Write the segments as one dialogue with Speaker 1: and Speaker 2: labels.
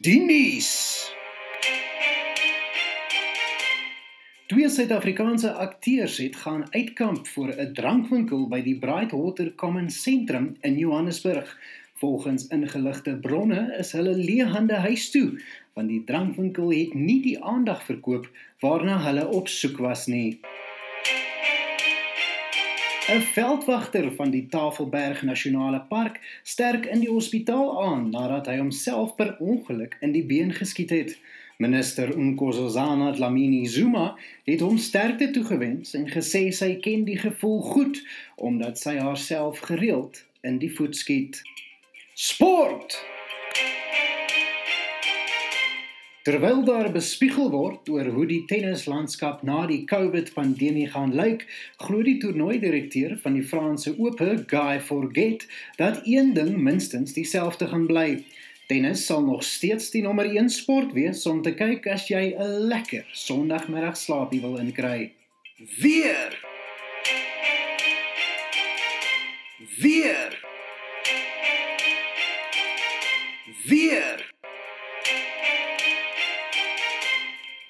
Speaker 1: Die nuus. Twee Suid-Afrikaanse akteurs het gaan uitkamp voor 'n drankwinkel by die Brightwater Common Sentrum in Johannesburg. Volgens ingeligte bronne is hulle leehande huis toe, want die drankwinkel het nie die aandag verkoop waarna hulle op soek was nie. 'n Veldwagter van die Tafelberg Nasionale Park sterk in die hospitaal aan nadat hy homself per ongeluk in die been geskiet het. Minister Nkosazana Dlamini Zuma het hom sterkte toegewens en gesê sy ken die gevoel goed omdat sy haarself gereeld in die voet skiet. Sport Terwyl daar bespiegel word oor hoe die tennislandskap na die COVID-pandemie gaan lyk, glo die toernooidirekteur van die Franse Ope, Guy Forget, dat een ding minstens dieselfde gaan bly. Tennis sal nog steeds die nommer 1 sport wees om te kyk as jy 'n lekker Sondagmiddag slaapie wil inkry. Weer.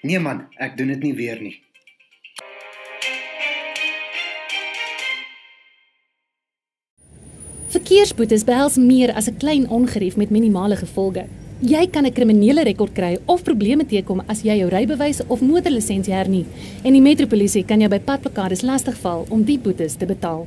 Speaker 1: Nee man, ek doen dit nie weer nie.
Speaker 2: Verkeersboetes behels meer as 'n klein ongerief met minimale gevolge. Jy kan 'n kriminele rekord kry of probleme teekom as jy jou rybewys of motorlisensie hernie en die metropolisie kan jou by padplakkades lastigval om die boetes te betaal.